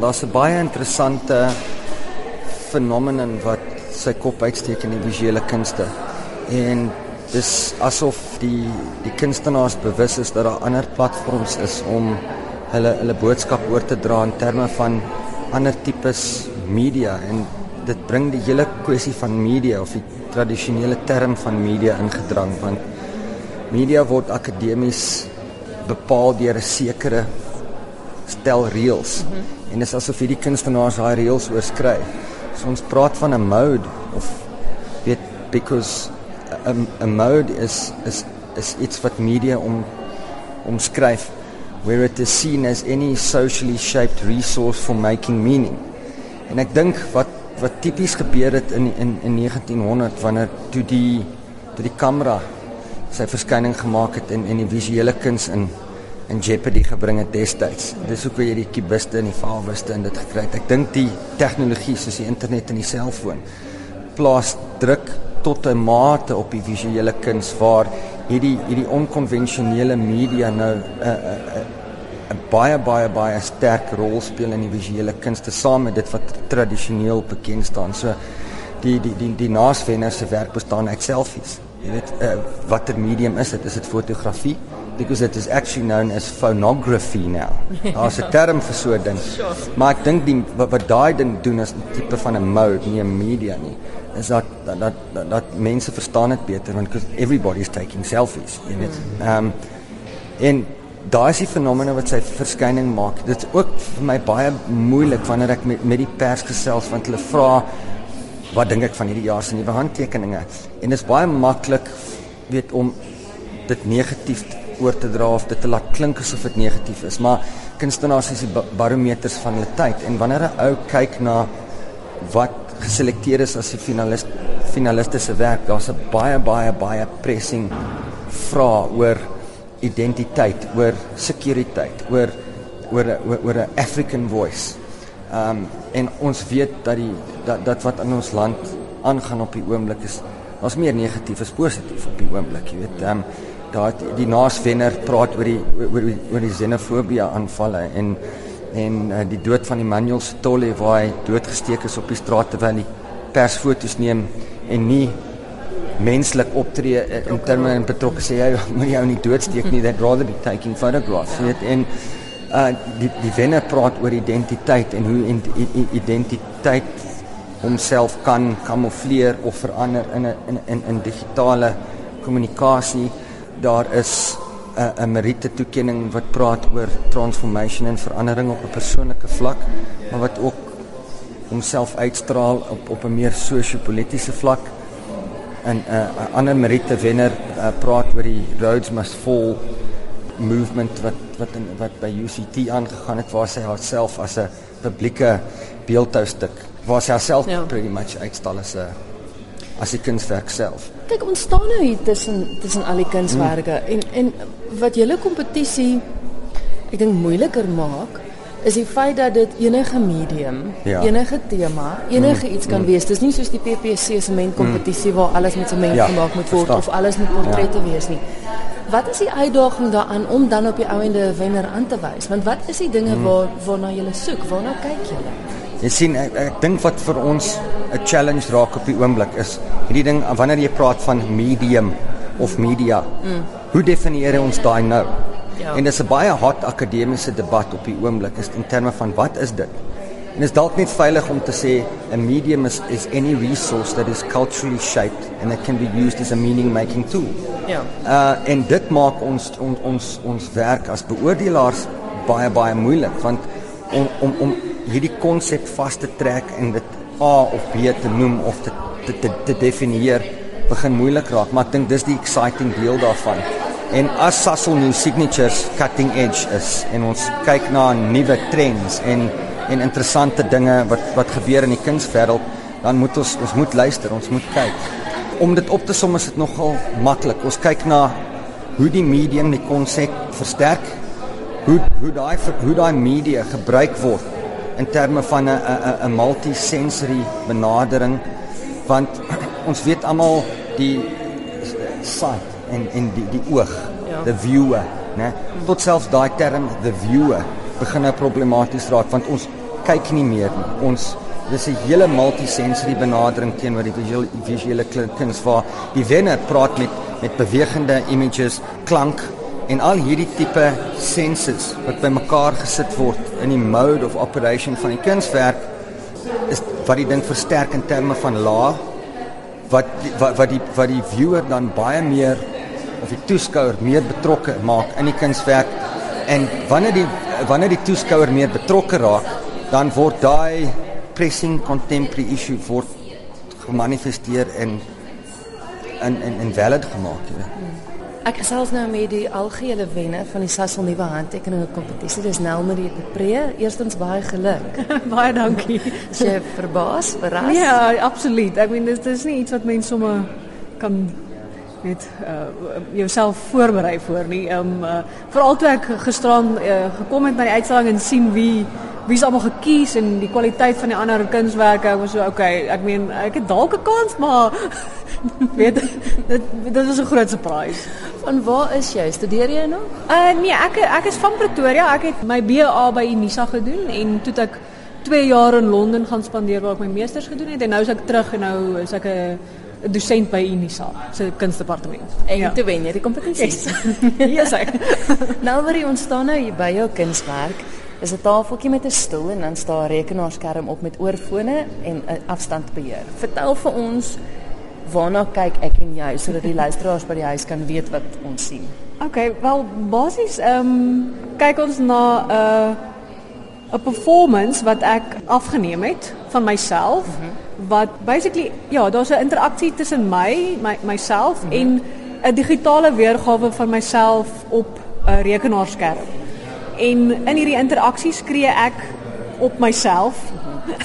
Daar's 'n baie interessante fenomeen wat sy kop uitsteek in die visuele kunste. En dis asof die die kunstenaars bewus is dat daar ander platforms is om hulle hulle boodskap oor te dra in terme van ander tipes media en dit bring die hele kwessie van media of die tradisionele term van media ingedrang want media word akademies bepaal deur 'n sekere stel reëls mm -hmm. en dit is asof hierdie kunstenaars daai reëls oorskry. So ons praat van 'n mode of weet because a mode is is is iets wat media om omskryf where it is seen as any socially shaped resource for making meaning. En ek dink wat wat tipies gebeur het in in in 1900 wanneer toe die toe die kamera sy verskyning gemaak het in in die visuele kuns in in jeopardy gebring het destyds. Dis hoekom jy die kubiste en die faalwiste in dit gekry het. Ek dink die tegnologie soos die internet en die selfoon plaas druk tot 'n mate op die visuele kuns waar hierdie hierdie onkonvensionele media nou 'n uh, 'n uh, 'n uh, baie baie baie sterk rol speel in die visuele kunste saam met dit wat tradisioneel bekend staan. So die die die die naasvenner se werk bestaan uit selfies. Jy weet uh, watter medium is dit? Is dit fotografie? Because it is actually known as phonography now. Daar's 'n term vir so 'n ding. Maar ek dink die wat, wat daai ding doen is 'n tipe van 'n mode, nie 'n media nie. Is dat dat dat, dat, dat mense verstaan dit beter want because everybody is taking selfies, jy weet. Hmm. Ehm um, en daai is die fenomene wat sy verskyning maak. Dit is ook vir my baie moeilik wanneer ek met met die pers gesels want hulle vra wat dink ek van hierdie jaar se nuwe handtekeninge en dit is baie maklik weet om dit negatief oor te dra of dit te laat klink asof dit negatief is, maar kunstenaars is die barometers van hulle tyd en wanneer 'n ou kyk na wat geselekteer is as die finalis finaliste se werk, daar's 'n baie baie baie pressing vra oor identiteit, oor sekuriteit, oor oor oor 'n African voice. Ehm um, en ons weet dat die dat dat wat in ons land aangaan op die oomblik is, daar's meer negatief as positief op die oomblik, jy weet. Ehm um, daar die naaswenner praat oor die oor die oor die xenofobie aanvalle en en uh, die dood van Emmanuel Stolle waar hy doodgesteek is op die straat terwyl hy persfoto's neem en nie menslik optree uh, in terme en betrokke sê hy moet jou nie doodsteek nie that rather be taking photographs ja. weet en uh, die die wenner praat oor identiteit en hoe identiteit homself kan kamoufleer of verander in 'n in in in digitale kommunikasie daar is 'n 'n meriete toekenning wat praat oor transformation en verandering op 'n persoonlike vlak, maar wat ook homself uitstraal op op 'n meer sosio-politiese vlak. En 'n uh, ander meriete wenner uh, praat oor die Roads Must Fall movement wat wat in wat by UCT aangegaan het waar sy haarself as 'n publieke beeldhoustuk waar sy haarself ja. pretty much uitstal as 'n as die kunswerk self. Kyk, ons staan nou hier tussen tussen al die kunswerke hmm. en en wat julle kompetisie ek dink moeiliker maak is die feit dat dit enige medium, ja. enige tema, enige mm, iets kan mm. wees. Dis nie soos die PPC sement kompetisie mm. waar alles met sement ja, gemaak moet word of alles met portrette ja. wees nie. Wat is die uitdaging daaraan om dan op die ou ende wenner aan te wys? Want wat is die dinge mm. waar waarna jy soek? Waarna kyk jy? Jy sien ek, ek dink wat vir ons 'n challenge raak op die oomblik is hierdie ding wanneer jy praat van medium of media. Mm. Hoe definieer ons daai nou? Ja. En dis 'n baie hot akademiese debat op die oomblik is in terme van wat is dit? En is dalk net veilig om te sê 'n medium is is any resource that is culturally shaped and that can be used as a meaning making tool. Ja. Uh en dit maak ons on, ons ons werk as beoordelaars baie baie moeilik want om om om hierdie konsep vas te trek en dit A of B te noem of te te te, te definieer begin moeilik raak, maar ek dink dis die exciting deel daarvan. En as Sassel New Signatures cutting edge is en ons kyk na nuwe trends en en interessante dinge wat wat gebeur in die kunswêreld, dan moet ons ons moet luister, ons moet kyk. Om dit op te som is dit nogal maklik. Ons kyk na hoe die medium die konsep versterk, hoe hoe daai hoe daai media gebruik word in terme van 'n 'n multisensory benadering want ons weet almal die sight en en die die oog ja. the viewer né tot selfs daai term the viewer begin nou problematies raak want ons kyk nie meer nie. Ons dis 'n hele multisensory benadering teenoor die visuele visuele kuns waar die wenner praat met met bewegende images, klank en al hierdie tipe senses wat bymekaar gesit word in die mode of operation van die kunswerk is wat die ding versterk in terme van laag wat wat wat die wat die viewer dan baie meer of die toeskouer meer betrokke maak in die kunswerk. En wanneer die wanneer die toeskouer meer betrokke raak dan word daai pressing contemporary issue word gemanifesteer en in in in valid gemaak jy weet Ek gesels nou met die algehele wenner van die Sasol nuwe handtekeninge kompetisie. Dis Nelmarie de Pre. Eerstens baie geluk. baie dankie. Sy verbaas, verras. Ja, absoluut. Ek meen dit is nie iets wat mense sommer kan net uh jouself voorberei voor nie. Ehm um, uh, veral toe ek gisteraan uh, gekom het na die uitstalling en sien wie wie is almal gekies en die kwaliteit van die ander kunswerke. Ek was so okay, ek meen ek het dalk 'n kans, maar weet dit dit was 'n groot surprise. Van waar is jy? Studeer jy nog? Uh nee, ek ek is van Pretoria. Ek het my BA by Unisa gedoen en toe ek 2 jaar in Londen gaan spandeer waar ek my meesters gedoen het en nou is ek terug en nou is ek 'n dosent by Unisa se kunstdepartement. En ja. toe wen jy die kompetisie. Yes. yes ek. nou waar jy ontstaan nou hier by jou kunswerk is 'n tafeltjie met 'n stoel en dan staan 'n rekenaarskerm op met oorfone en 'n afstandbeheer. Vertel vir ons waarna kyk ek en jy sodat die luisteraars by die huis kan weet wat ons sien. Okay, wel basies ehm um, kyk ons na 'n uh, 'n performance wat ek afgeneem het van myself mm -hmm. wat basically ja, daar's 'n interaksie tussen my, my myself mm -hmm. en 'n digitale weergawe van myself op 'n rekenaarskerm. En in hierdie interaksie skree ek op myself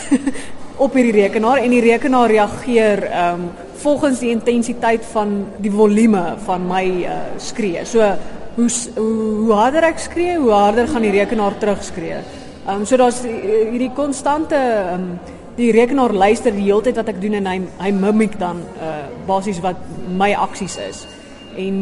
op hierdie rekenaar en die rekenaar reageer ehm um, volgens die intensiteit van die volume van my uh, skree. So hoe hoe harder ek skree, hoe harder gaan die rekenaar terugskree. Ehm um, so daar's hierdie konstante ehm um, die rekenaar luister die hele tyd wat ek doen en hy hy mimiek dan uh basies wat my aksies is. En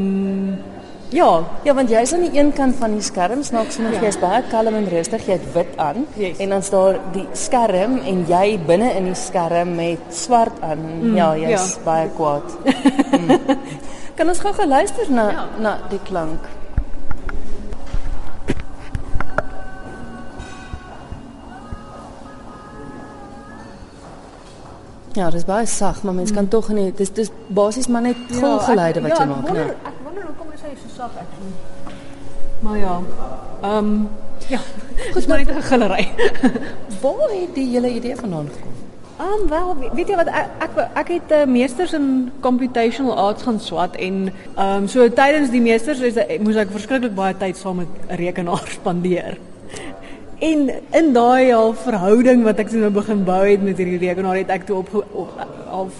ja, ja want jy's aan die een kant van die skerm, snaaks genoeg ja. jy's baie kalm en rustig, jy het wit aan yes. en dan staan die skerm en jy binne in die skerm met swart aan. Mm, ja, jy's ja. baie kwaad. mm. Kan ons gou geluister na ja. na die klank? Ja, dis baie sag, maar mens kan mm. tog nie dis dis basies maar net golfgeleide ja, wat jy ja, maak, nee. Ek is hy so sag actually. Maar ja. Ehm um, ja, goed maar net 'n gillery. Waar het die hele idee vandaan gekom? Ehm um, wel, weet jy wat ek ek, ek het 'n uh, meesters in computational arts gaan swat en ehm um, so tydens die meesters is moes ek verskriklik baie tyd saam met 'n rekenaar spandeer. En in daai al verhouding wat ek nou begin bou het met hierdie rekenaar het ek toe op, op of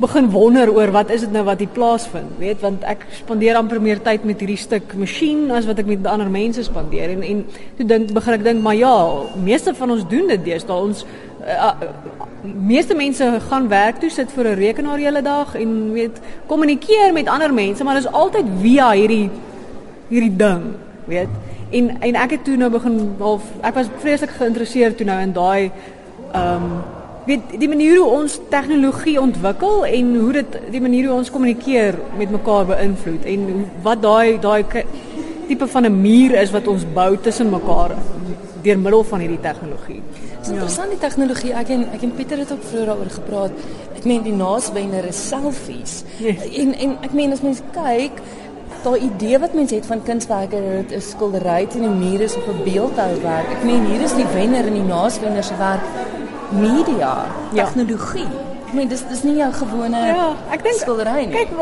begin wonder oor wat is dit nou wat hier plaasvind, weet, want ek spandeer amper meer tyd met hierdie stuk masjien as wat ek met ander mense spandeer. En en toe dink begin ek dink maar ja, meeste van ons doen dit deesdae. Ons uh, meeste mense gaan werk toe sit voor 'n rekenaar hele dag en weet kommunikeer met ander mense, maar dit is altyd via hierdie hierdie ding, weet. En en ek het toe nou begin half ek was vreeslik geïnteresseerd toe nou in daai ehm um, weet die manier hoe ons tegnologie ontwikkel en hoe dit die manier hoe ons kommunikeer met mekaar beïnvloed en wat daai daai tipe van 'n muur is wat ons bou tussen mekaar deur middel van hierdie tegnologie. Dis ja. interessant die tegnologie. Ek en ek en Pieter het ook vroeër daaroor gepraat. Ek meen die naaswenner is selfies. Yes. En en ek meen as mens kyk daai idee wat mense het van kunswerke dat dit 'n skildery teen die muur is of 'n beeldhouwerk. Ek meen hier is die wenner en die naaswenner se werk media, ja. tegnologie. Ek meen dis dis nie jou gewone ja, ek dink skildery nie. Kyk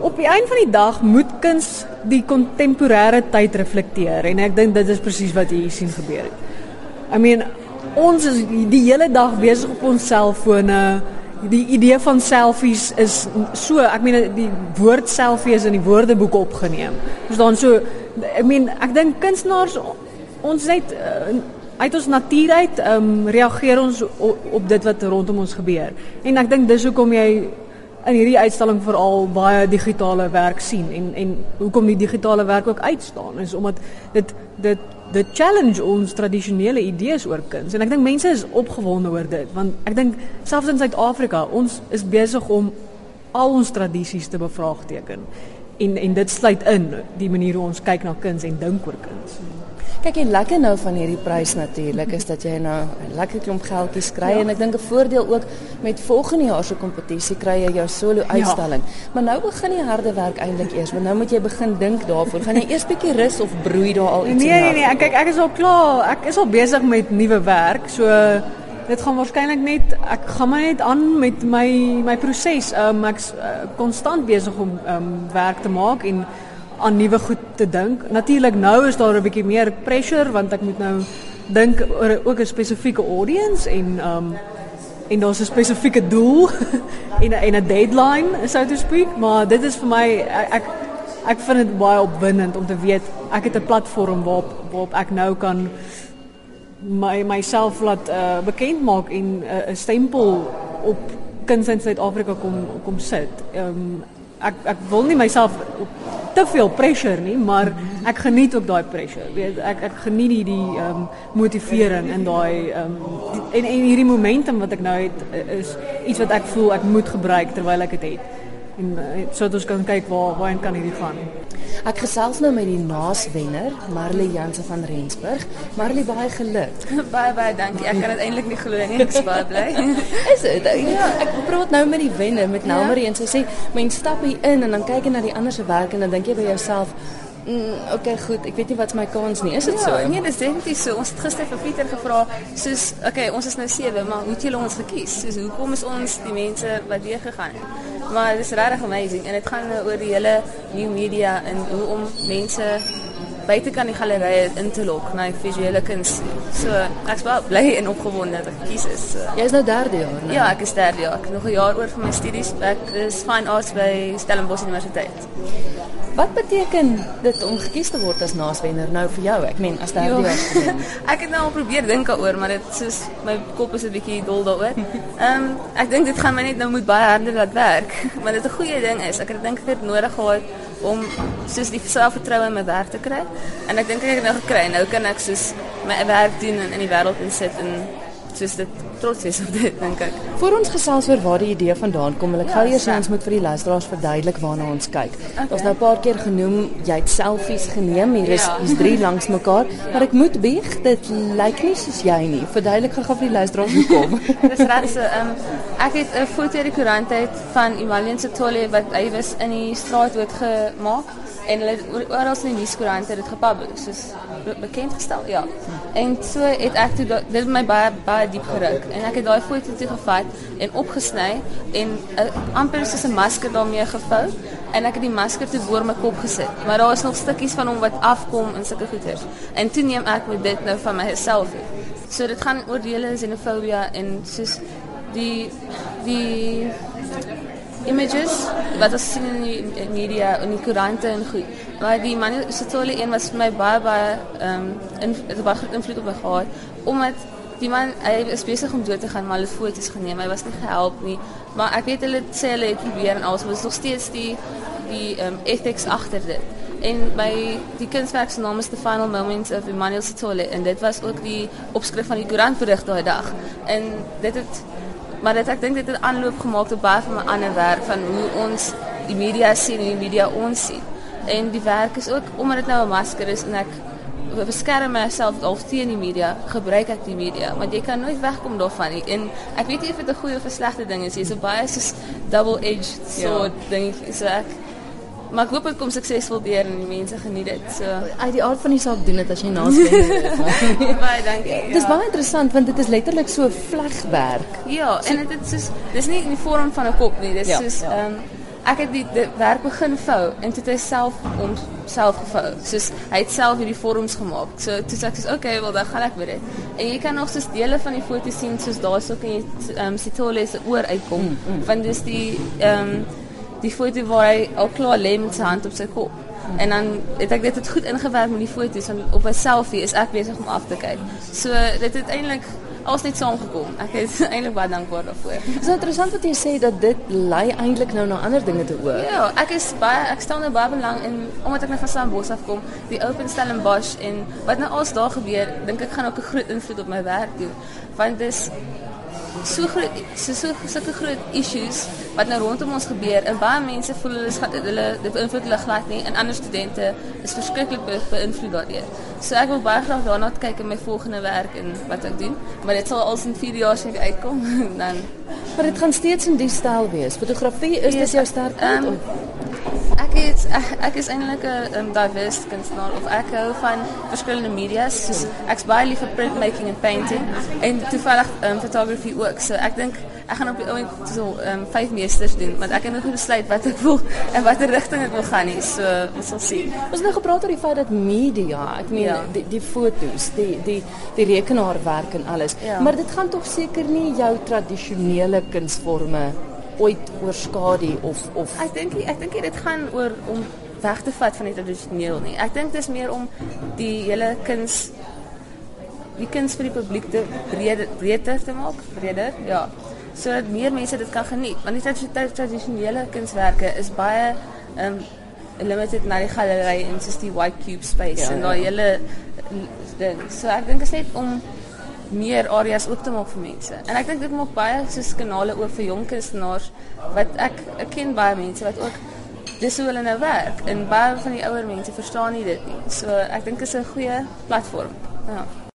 op die einde van die dag moet kuns die kontemporêre tyd reflekteer en ek dink dit is presies wat hier sien gebeur het. I mean ons is die hele dag besig op ons selfone die idee van selfies is so ek meen die woord selfie is in die woordeboek opgeneem. Dis dan so ek meen ek dink kunstenaars ons net uh, uit ons natuur uit um, reageer ons op, op dit wat rondom ons gebeur. En ek dink dis hoekom jy in hierdie uitstalling veral baie digitale werk sien en en hoekom die digitale werk ook uitstaan is omdat dit dit dit challenge ons tradisionele idees oor kuns en ek dink mense is opgewonde oor dit want ek dink selfs in Suid-Afrika ons is besig om al ons tradisies te bevraagteken en en dit sluit in die manier hoe ons kyk na kuns en dink oor kuns. Kyk, en lekker nou van hierdie prys natuurlik is dat jy nou 'n lekker klomp geldjies kry ja. en ek dink 'n voordeel ook met volgende jaar se kompetisie kry jy jou solo uitstalling. Ja. Maar nou begin die harde werk eintlik eers, want nou moet jy begin dink daarvoor. Gaan jy eers bietjie rus of broei daar al iets? Nee, nee, nee, kyk ek is al klaar. Ek is al besig met nuwe werk. So dit gaan waarskynlik net ek gaan my net aan met my my proses. Um, ek's uh, konstant besig om um, werk te maak en aan nuwe goed te dink. Natuurlik nou is daar 'n bietjie meer pressure want ek moet nou dink oor ook 'n spesifieke audience en um en daar's 'n spesifieke doel en en 'n deadline so to speak, maar dit is vir my ek ek vind dit baie opwindend om te weet ek het 'n platform waarop waarop ek nou kan my myself laat uh, bekend maak en 'n uh, stempel op kuns in Suid-Afrika kom kom sit. Um, ek ek wil nie myself te veel pressure nie, maar ek geniet ook daai pressure. Weet ek ek geniet die die ehm um, motivering in daai ehm um, en en hierdie momentum wat ek nou het is iets wat ek voel ek moet gebruik terwyl ek dit het. En sodat ons kan kyk waar waarheen kan hierdie gaan. Ek gesels nou met die naaswenner, Marley Jansen van Rensburg. Marley baie geluk. baie baie dankie. Ek kan dit eintlik nie glo nie. Ek is baie bly. is dit? Ja, ek praat nou met die wenner met Nelmarie ja. en sy sê, "Mens stap hier in en dan kyk jy na die ander se werk en dan dink jy by jouself, Mm, okay, goed. Ek weet nie wat my kans nie. Is dit ja, so? Nee, dis definitief so. Ons het gister vir Pieter gevra, soos, okay, ons is nou 7, maar hoe het julle ons gekies? Soos hoekom is ons die mense wat weer gegaan het? Maar dit is regtig amazing en dit gaan nou oor die hele new media en hoe om mense buite kan die galerye in te lok na die visuele kuns. So ek's baie bly en opgewonde dat ek kies is. So. Jy is nou derde jaar, né? Ja, ek is derde jaar. Ek nog 'n jaar oor vir my studies. Ek is fine arts by Stellenbosch Universiteit. Wat beteken dit om gekies te word as naaswenner nou vir jou? Ek meen as derde jaar student. ek het nou al probeer dink daaroor, maar dit soos my kop is 'n bietjie dol daaroor. Ehm um, ek dink dit gaan my net nou moet baie harder laat werk. maar dit 'n goeie ding is. Ek het dink ek het nodig gehad om soos die selfvertroue in my werk te kry. En ek dink ek het nou gekry. Nou kan ek soos my werk doen en in die wêreld insit en soos dit trots wees op dit dink ek. Voor ons gesels oor waar die idee vandaan kom, wil ek ja, gou eers ons moet vir die luisteraars verduidelik waarna ons kyk. Okay. Ons nou 'n paar keer genoem jy het selfies geneem. Hier is ja. hier's drie langs mekaar, ja. maar ek moet bieg, dit lyk nie soos jy nie. Verduidelik gou vir die luisteraars hoe kom. Dis reg so. Ehm um, ek het 'n foto uit die koerant uit van Imalien se tolle wat hy was in die straat dood gemaak en hulle oral in die nuuskoerante het dit gepubliseer soos bekend gestel ja en so het ek toe dit my baie baie diep geruk en ek het daai foto toe gevat en opgesny en uh, amper soos 'n masker daarmee gevou en ek het die masker te voor my kop gesit. Maar daar is nog stukkies van hom wat afkom in sulke goeters en toe neem ek met dit nou van myself so dit gaan oor die hele xenofobie en soos die die images wat ons sien in die media en die koerante en goed. Maar die man se tolle een was vir my baie baie ehm um, in baie invloed op my gehad omdat die man hy is besig om dood te gaan maar hulle foto's geneem. Hy was nie gehelp nie. Maar ek weet hulle sê hulle het probeer en alles, maar is nog steeds die die um, ethics agter dit. En my die kunswerk se naam is The Final Moments of Emmanuel Sitole en dit was ook die opskrif van die koerantberig daai dag. En dit het maar dit ek dink dit het aanloop gemaak op baie van my ander werk van hoe ons die media sien en die media ons sien. En die werk is ook omdat dit nou 'n masker is en ek beskerm myself al teen die media, gebruik ek die media, want jy kan nooit wegkom daarvan nie. En ek weet nie of dit 'n goeie of 'n slegte ding is nie. So baie soos double-edged sword ja. ding. So ek Maar ek hoop dit kom suksesvol deur en die mense geniet dit. So uit die aard van die saak doen dit as jy naas binne is. baie dankie. Ja. Dis baie interessant want dit is letterlik so vlegwerk. Ja, so, en dit is soos dis nie in die vorm van 'n kop nie. Dis ja, soos ja. ehm ja. um, ek het die, die werk begin vou en toe het hy self om self gevou. Soos hy het self hierdie vorms gemaak. So toe sê ek soos okay, wel dan gaan ek met dit. En jy kan nog soos dele van die foto sien soos daarso kan jy ehm um, Sitole se oor uitkom. Mm, mm. Van dis die ehm um, die foto waar hy al klaar lê met sy hand op sy kop. En dan het ek dit het goed ingewerk met die foto's van op 'n selfie is ek besig om af te kyk. So dit het eintlik alles net saamgekom. Ek is eintlik baie dankbaar daarvoor. Dit is interessant wat jy sê dat dit lei eintlik nou na ander dinge te. Ja, ek is baie ek stel nou baie belang in omdat ek net van Stellenbosch afkom, die Open Stellenbosch en wat nou als daar gebeur, dink ek gaan ook 'n groot invloed op my werk doen. Want dis so groot so so sulke groot issues wat nou rondom ons gebeur en baie mense voel hulle skat hulle dit beïnvloed hulle glad nie en ander studente is verskriklik be, beïnvloed daardeur. So ek wil baie graag daarna kyk in my volgende werk en wat ek doen, maar dit sal als in 4 jaar seker uitkom dan maar dit gaan steeds in die styl wees. Fotografie is dit jou sterkpunt um, ek het ek, ek is eintlik 'n um, diverse kunstenaar of ek hou van verskillende media's. Soos ek's baie lief vir printmaking en painting en toevallig um, photography ook. So ek dink ek gaan op die oomblik so um, vyf meesters doen, want ek het nog nie besluit wat ek wil en watter rigting ek wil gaan nie. So ons sal sien. Ons nou gepraat oor die feit dat media, ek meen ja. die die fotos, die die die rekenaarwerk en alles. Ja. Maar dit gaan tog seker nie jou tradisionele kunsvorme ooit oorskadu of of ek dink ek dink dit gaan oor om weg te vat van die tradisioneel nie. Ek dink dit is meer om die hele kuns die kuns vir die publiek te breder breedter te maak, breder. Ja. Sodat meer mense dit kan geniet. Want die tradisionele kunswerke is baie um limited na die galery en soos die white cube space ja, en daai ja. hele ding. So ek dink dit is net om meer areas oop te maak vir mense. En ek dink dit maak baie soos kanale oop vir jong kunstenaars wat ek ek ken baie mense wat ook dis hoe hulle nou werk en baie van die ouer mense verstaan nie dit nie. So ek dink dit is 'n goeie platform. Ja.